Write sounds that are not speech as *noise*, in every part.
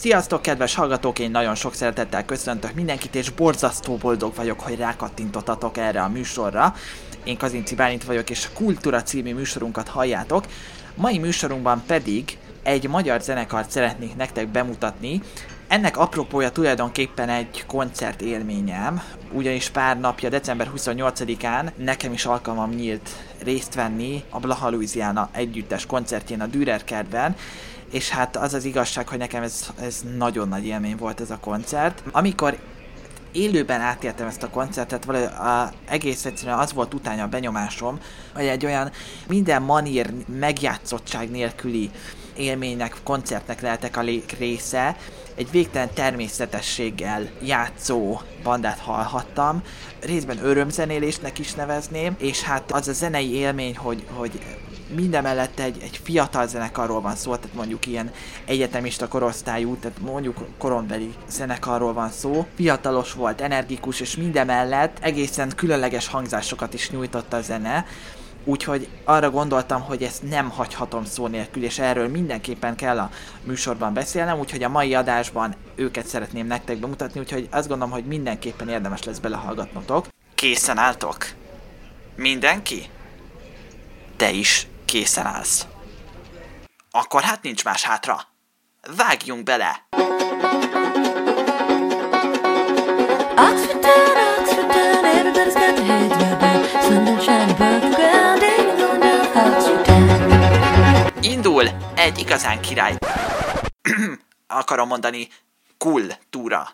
Sziasztok, kedves hallgatók! Én nagyon sok szeretettel köszöntök mindenkit, és borzasztó boldog vagyok, hogy rákattintottatok erre a műsorra. Én Kazinci Bálint vagyok, és a Kultúra című műsorunkat halljátok. Mai műsorunkban pedig egy magyar zenekart szeretnék nektek bemutatni. Ennek apropója tulajdonképpen egy koncert élményem, ugyanis pár napja, december 28-án nekem is alkalmam nyílt részt venni a Blaha Louisiana együttes koncertjén a Dürer kertben, és hát az az igazság, hogy nekem ez, ez nagyon nagy élmény volt ez a koncert. Amikor élőben átéltem ezt a koncertet, valahogy a, egész egyszerűen az volt utána a benyomásom, hogy egy olyan minden manír megjátszottság nélküli élménynek, koncertnek lehetek a része, egy végtelen természetességgel játszó bandát hallhattam, részben örömzenélésnek is nevezném, és hát az a zenei élmény, hogy, hogy minden mellett egy, egy fiatal zenekarról van szó, tehát mondjuk ilyen egyetemista korosztályú, tehát mondjuk korombeli zenekarról van szó. Fiatalos volt, energikus, és minden mellett egészen különleges hangzásokat is nyújtott a zene, Úgyhogy arra gondoltam, hogy ezt nem hagyhatom szó nélkül, és erről mindenképpen kell a műsorban beszélnem, úgyhogy a mai adásban őket szeretném nektek bemutatni, úgyhogy azt gondolom, hogy mindenképpen érdemes lesz belehallgatnotok. Készen álltok? Mindenki? Te is készen állsz. Akkor hát nincs más hátra. Vágjunk bele! Indul egy igazán király. *clears throat* Akarom mondani, cool túra.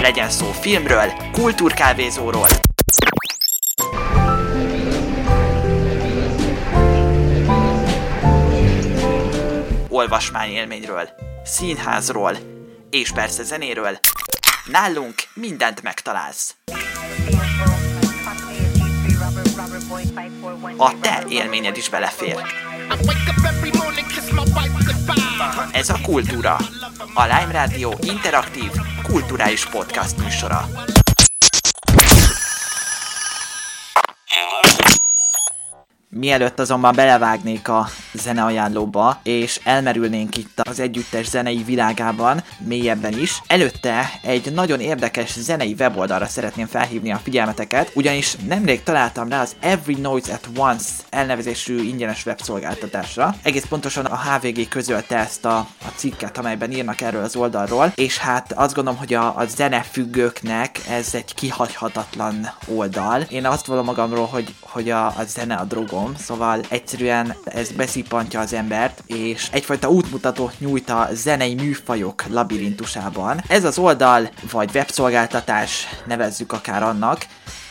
Legyen szó filmről, kultúrkávézóról, olvasmányélményről, színházról és persze zenéről. Nálunk mindent megtalálsz. A te élményed is belefér. Ez a Kultúra, a Lime Radio interaktív, kulturális podcast műsora. Mielőtt azonban belevágnék a zeneajánlóba, és elmerülnénk itt az együttes zenei világában, mélyebben is, előtte egy nagyon érdekes zenei weboldalra szeretném felhívni a figyelmeteket, ugyanis nemrég találtam rá az Every Noise at Once elnevezésű ingyenes webszolgáltatásra. Egész pontosan a HVG közölte ezt a, a cikket, amelyben írnak erről az oldalról, és hát azt gondolom, hogy a, a zenefüggőknek ez egy kihagyhatatlan oldal. Én azt vallom magamról, hogy, hogy a, a zene a drogom, szóval egyszerűen ez beszippantja az embert, és egyfajta útmutatót nyújt a zenei műfajok labirintusában. Ez az oldal, vagy webszolgáltatás, nevezzük akár annak,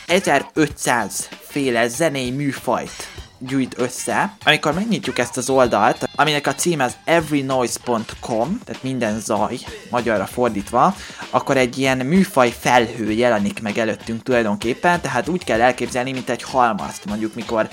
1500 féle zenei műfajt gyűjt össze. Amikor megnyitjuk ezt az oldalt, aminek a cím az everynoise.com, tehát minden zaj, magyarra fordítva, akkor egy ilyen műfaj felhő jelenik meg előttünk tulajdonképpen, tehát úgy kell elképzelni, mint egy halmazt, mondjuk mikor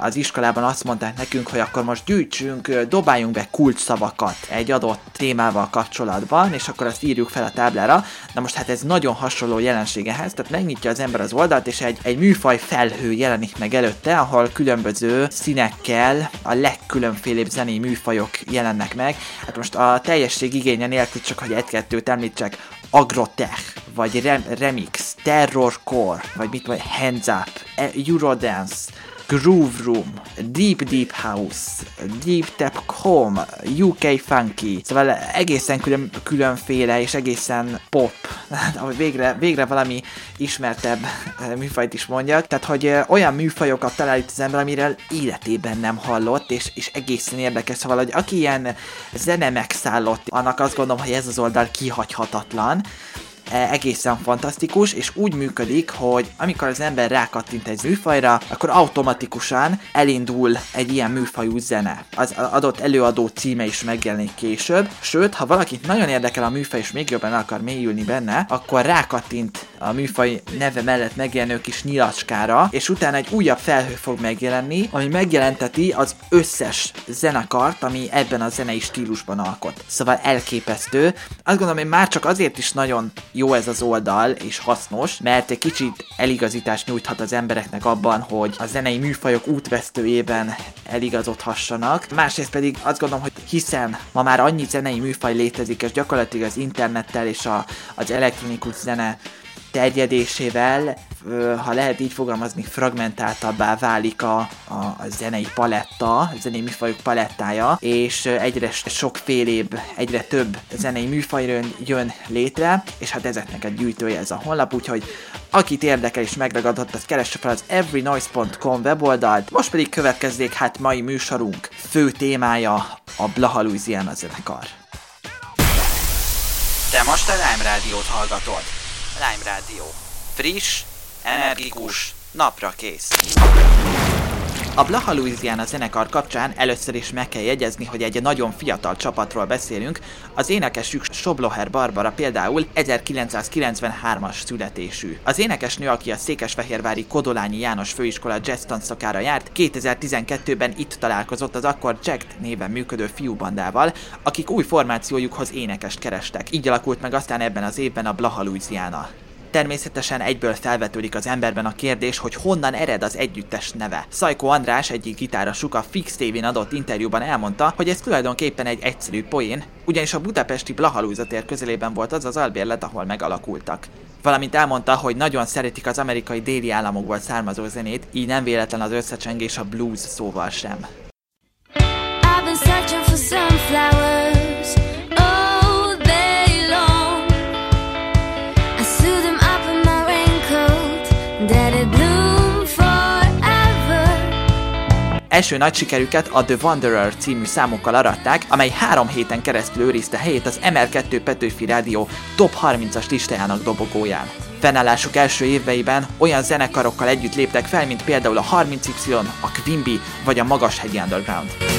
az iskolában azt mondták nekünk, hogy akkor most gyűjtsünk, dobáljunk be kulcsszavakat egy adott témával kapcsolatban, és akkor azt írjuk fel a táblára. Na most hát ez nagyon hasonló jelenségehez, tehát megnyitja az ember az oldalt, és egy, egy műfaj felhő jelenik meg előtte, ahol különböző színekkel a legkülönfélébb zenei műfajok jelennek meg. Hát most a teljesség igénye nélkül csak, hogy egy-kettőt említsek, agrotech, vagy rem- remix, terrorcore, vagy mit vagy hands up, e- eurodance, Groove Room, Deep Deep House, Deep Tap Com, UK Funky, szóval egészen külön, különféle és egészen pop, *laughs* ahogy végre, végre valami ismertebb eh, műfajt is mondjak, tehát hogy eh, olyan műfajokat talál itt az ember, amiről életében nem hallott, és, és egészen érdekes, szóval, hogy aki ilyen zene megszállott, annak azt gondolom, hogy ez az oldal kihagyhatatlan, egészen fantasztikus, és úgy működik, hogy amikor az ember rákattint egy műfajra, akkor automatikusan elindul egy ilyen műfajú zene. Az adott előadó címe is megjelenik később, sőt, ha valakit nagyon érdekel a műfaj és még jobban akar mélyülni benne, akkor rákattint a műfaj neve mellett megjelenő kis nyilacskára, és utána egy újabb felhő fog megjelenni, ami megjelenteti az összes zenekart, ami ebben a zenei stílusban alkot. Szóval elképesztő. Azt gondolom, hogy már csak azért is nagyon jó ez az oldal, és hasznos, mert egy kicsit eligazítást nyújthat az embereknek abban, hogy a zenei műfajok útvesztőjében eligazodhassanak. Másrészt pedig azt gondolom, hogy hiszen ma már annyi zenei műfaj létezik, és gyakorlatilag az internettel és a, az elektronikus zene terjedésével, ha lehet így fogalmazni, fragmentáltabbá válik a, a, a zenei paletta, a zenei műfajok palettája, és egyre sokfélébb, egyre több zenei műfaj jön létre, és hát ezeknek a gyűjtője ez a honlap, úgyhogy akit érdekel és megragadott, az keresse fel az everynoise.com weboldalt, most pedig következzék hát mai műsorunk fő témája a Blaha Louisiana zenekar. Te most a Lime Rádiót hallgatod. Lime Rádió. Friss, energikus, napra kész. A Blaha Louisiana zenekar kapcsán először is meg kell jegyezni, hogy egy nagyon fiatal csapatról beszélünk. Az énekesük Sobloher Barbara például 1993-as születésű. Az énekesnő, aki a Székesfehérvári Kodolányi János Főiskola jazz tanszakára járt, 2012-ben itt találkozott az akkor Jack néven működő fiúbandával, akik új formációjukhoz énekest kerestek. Így alakult meg aztán ebben az évben a Blaha Louisiana. Természetesen egyből felvetődik az emberben a kérdés, hogy honnan ered az együttes neve. Szajko András egyik gitárosuk a Fix TV-n adott interjúban elmondta, hogy ez tulajdonképpen egy egyszerű poén, ugyanis a budapesti Blahalúza tér közelében volt az az albérlet, ahol megalakultak. Valamint elmondta, hogy nagyon szeretik az amerikai déli államokból származó zenét, így nem véletlen az összecsengés a blues szóval sem. I've been Első nagy sikerüket a The Wanderer című számokkal aratták, amely három héten keresztül őrizte helyét az MR2 Petőfi Rádió top 30-as listájának dobogóján. Fennállásuk első éveiben olyan zenekarokkal együtt léptek fel, mint például a 30Y, a Quimby vagy a Magashegyi Underground.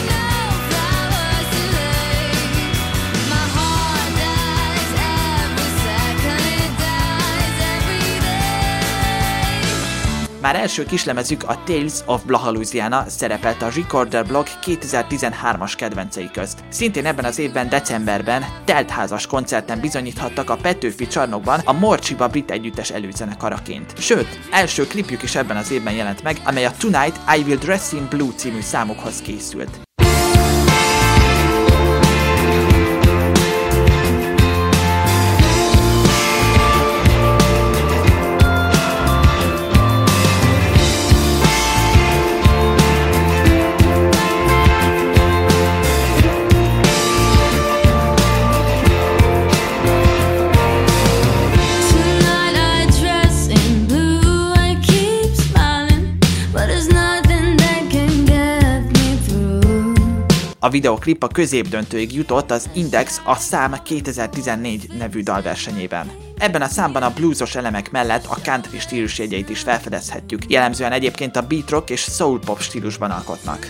Már első kislemezük a Tales of Blaha Louisiana szerepelt a Recorder Blog 2013-as kedvencei közt. Szintén ebben az évben decemberben teltházas koncerten bizonyíthattak a Petőfi csarnokban a Morcsiba brit együttes előzenekaraként. Sőt, első klipjük is ebben az évben jelent meg, amely a Tonight I Will Dress in Blue című számokhoz készült. A videoklip a középdöntőig jutott az Index a Szám 2014 nevű dalversenyében. Ebben a számban a bluesos elemek mellett a country stílusjegyeit is felfedezhetjük, jellemzően egyébként a beat rock és soul pop stílusban alkotnak.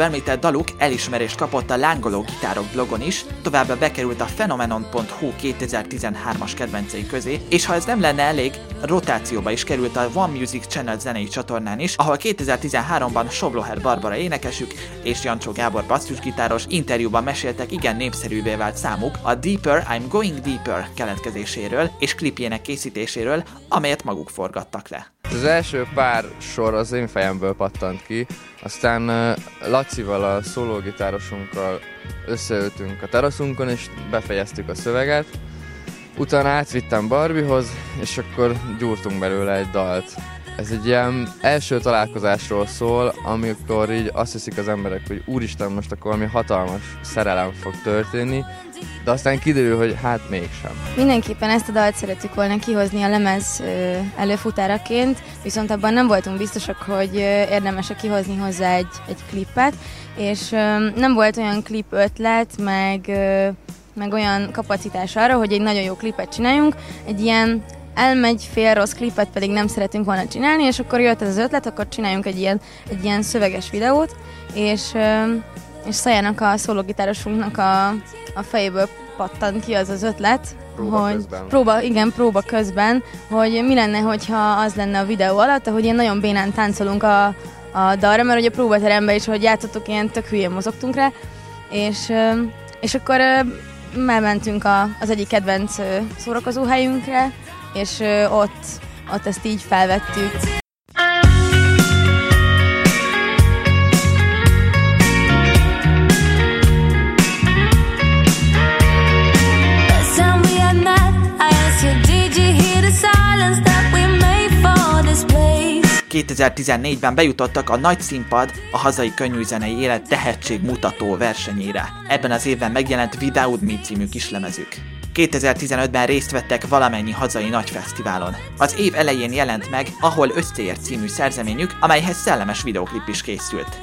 Utóbb említett daluk elismerést kapott a Lángoló Gitárok blogon is, továbbá bekerült a Phenomenon.hu 2013-as kedvencei közé, és ha ez nem lenne elég, rotációba is került a One Music Channel zenei csatornán is, ahol 2013-ban Sobloher Barbara énekesük és Jancsó Gábor basszusgitáros interjúban meséltek igen népszerűvé vált számuk a Deeper I'm Going Deeper keletkezéséről és klipjének készítéséről, amelyet maguk forgattak le. Az első pár sor az én fejemből pattant ki, aztán Lacival, a szólógitárosunkkal összeültünk a teraszunkon, és befejeztük a szöveget. Utána átvittem Barbihoz, és akkor gyúrtunk belőle egy dalt. Ez egy ilyen első találkozásról szól, amikor így azt hiszik az emberek, hogy úristen, most akkor valami hatalmas szerelem fog történni, de aztán kiderül, hogy hát mégsem. Mindenképpen ezt a dalt szeretük volna kihozni a lemez előfutáraként, viszont abban nem voltunk biztosak, hogy érdemes kihozni hozzá egy, egy klippet, és nem volt olyan klip ötlet, meg meg olyan kapacitás arra, hogy egy nagyon jó klipet csináljunk, egy ilyen elmegy fél rossz klipet pedig nem szeretünk volna csinálni, és akkor jött ez az ötlet, akkor csináljunk egy ilyen, egy ilyen szöveges videót, és, és Szajának a szólógitárosunknak a, a fejéből pattant ki az az ötlet, Próba hogy közben. próba, igen, próba közben, hogy mi lenne, hogyha az lenne a videó alatt, ahogy ilyen nagyon bénán táncolunk a, a dalra, mert ugye a próbateremben is, hogy játszottuk, ilyen tök hülyén mozogtunk rá, és, és akkor ö, elmentünk a, az egyik kedvenc szórakozóhelyünkre, és ott, ott ezt így felvettük. Last time we had met, I asked you, did you hear the silence that we made for this place? 2014-ben bejutottak a nagy színpad a hazai könnyűzenei élet tehetség mutató versenyére. Ebben az évben megjelent Without Me című kislemezük. 2015-ben részt vettek valamennyi hazai nagy fesztiválon. Az év elején jelent meg Ahol Összeért című szerzeményük, amelyhez szellemes videoklip is készült.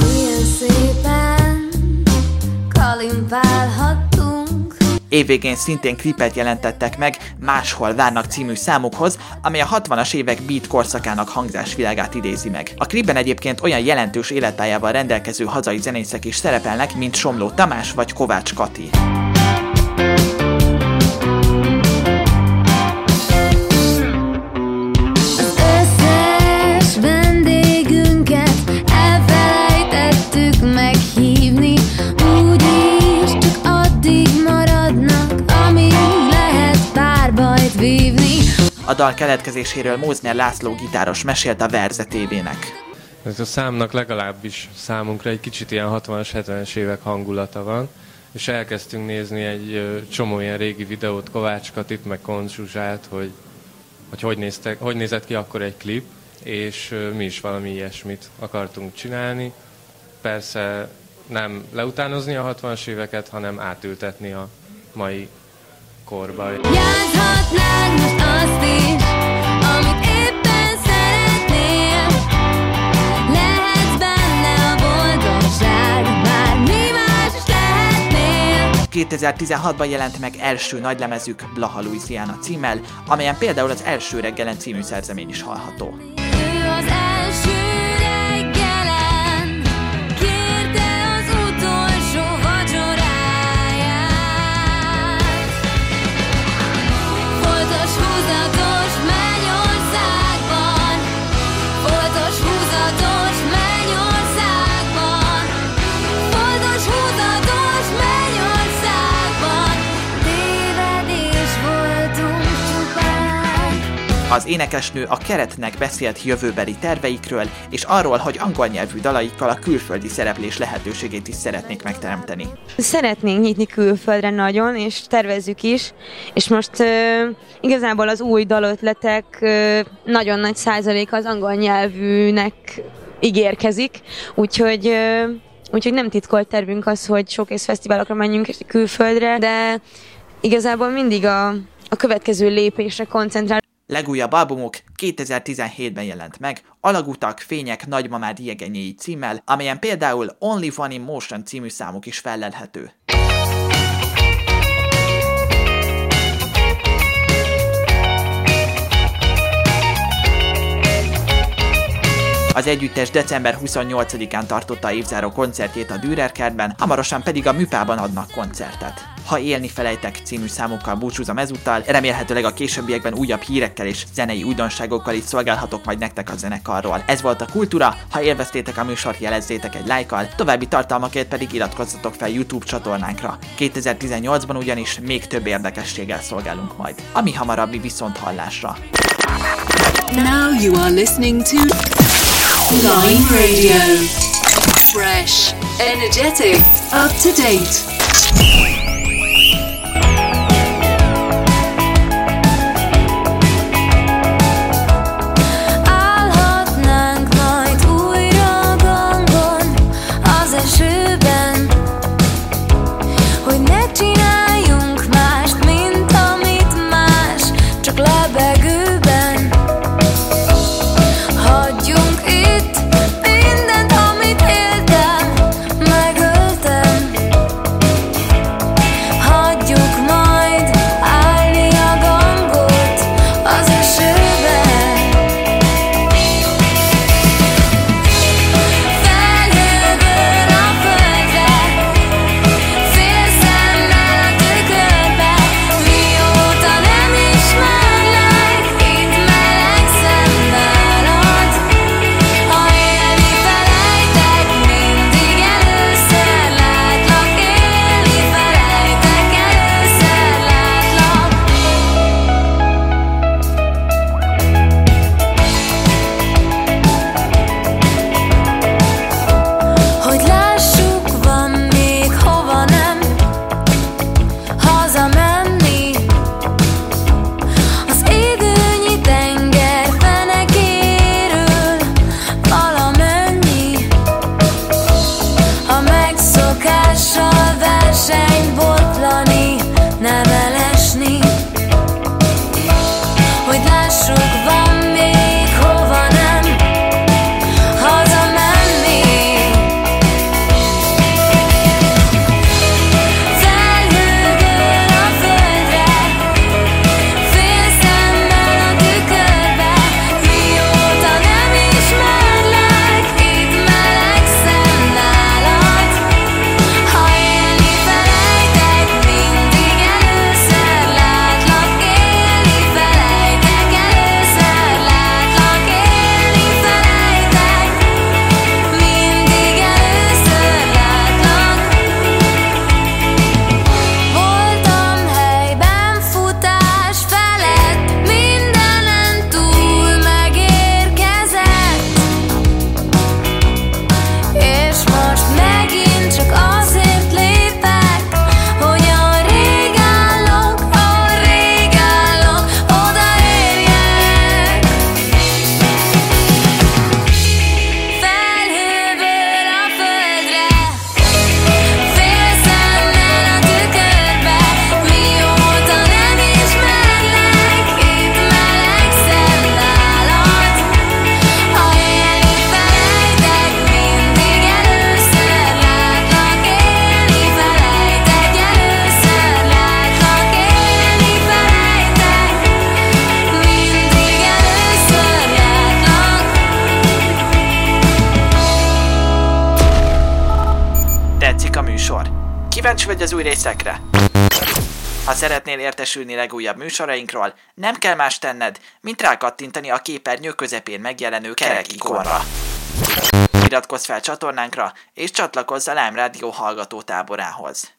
Milyen szépen Évvégén szintén klipet jelentettek meg Máshol várnak című számukhoz, amely a 60-as évek beat korszakának hangzásvilágát idézi meg. A klipben egyébként olyan jelentős élettájával rendelkező hazai zenészek is szerepelnek, mint Somló Tamás vagy Kovács Kati. A dal keletkezéséről Mózner László gitáros mesélt a Verze TV-nek. Ez a számnak legalábbis számunkra egy kicsit ilyen 60-as, 70-es évek hangulata van, és elkezdtünk nézni egy csomó ilyen régi videót, Kovács Katit, meg Konz Zsuzsát, hogy hogy, hogy, néztek, hogy nézett ki akkor egy klip, és mi is valami ilyesmit akartunk csinálni. Persze nem leutánozni a 60-as éveket, hanem átültetni a mai korba. Játszhatnánk most azt is, amit éppen szeretnél Lehetsz benne a boldogság, bármi más is lehetnél 2016-ban jelent meg első nagylemezük Blaha Louisiana címmel, amelyen például az első reggelen című szerzemény is hallható. Ő az első Az énekesnő a keretnek beszélt jövőbeli terveikről, és arról, hogy angol nyelvű dalaikkal a külföldi szereplés lehetőségét is szeretnék megteremteni. Szeretnénk nyitni külföldre nagyon, és tervezzük is, és most ö, igazából az új dalötletek ö, nagyon nagy százalék az angol nyelvűnek ígérkezik, úgyhogy ö, úgyhogy nem titkolt tervünk az, hogy showcase fesztiválokra menjünk külföldre, de igazából mindig a, a következő lépésre koncentrál. Legújabb albumuk 2017-ben jelent meg, Alagutak, Fények, Nagymamád Jegenyéi címmel, amelyen például Only One Motion című számuk is fellelhető. Az együttes december 28-án tartotta évzáró koncertjét a Dürer kertben, hamarosan pedig a Műpában adnak koncertet. Ha élni felejtek című számukkal búcsúzom ezúttal, remélhetőleg a későbbiekben újabb hírekkel és zenei újdonságokkal is szolgálhatok majd nektek a zenekarról. Ez volt a Kultúra, ha élveztétek a műsort, jelezzétek egy lájkkal, további tartalmakért pedig iratkozzatok fel YouTube csatornánkra. 2018-ban ugyanis még több érdekességgel szolgálunk majd. Ami hamarabbi viszont hallásra. Now you are listening to Line Radio. Fresh, energetic, up to date. Vagy az új részekre? Ha szeretnél értesülni legújabb műsorainkról, nem kell más tenned, mint rákattintani a képernyő közepén megjelenő kerek ikonra. Iratkozz fel csatornánkra, és csatlakozz a Lime Rádió hallgató táborához.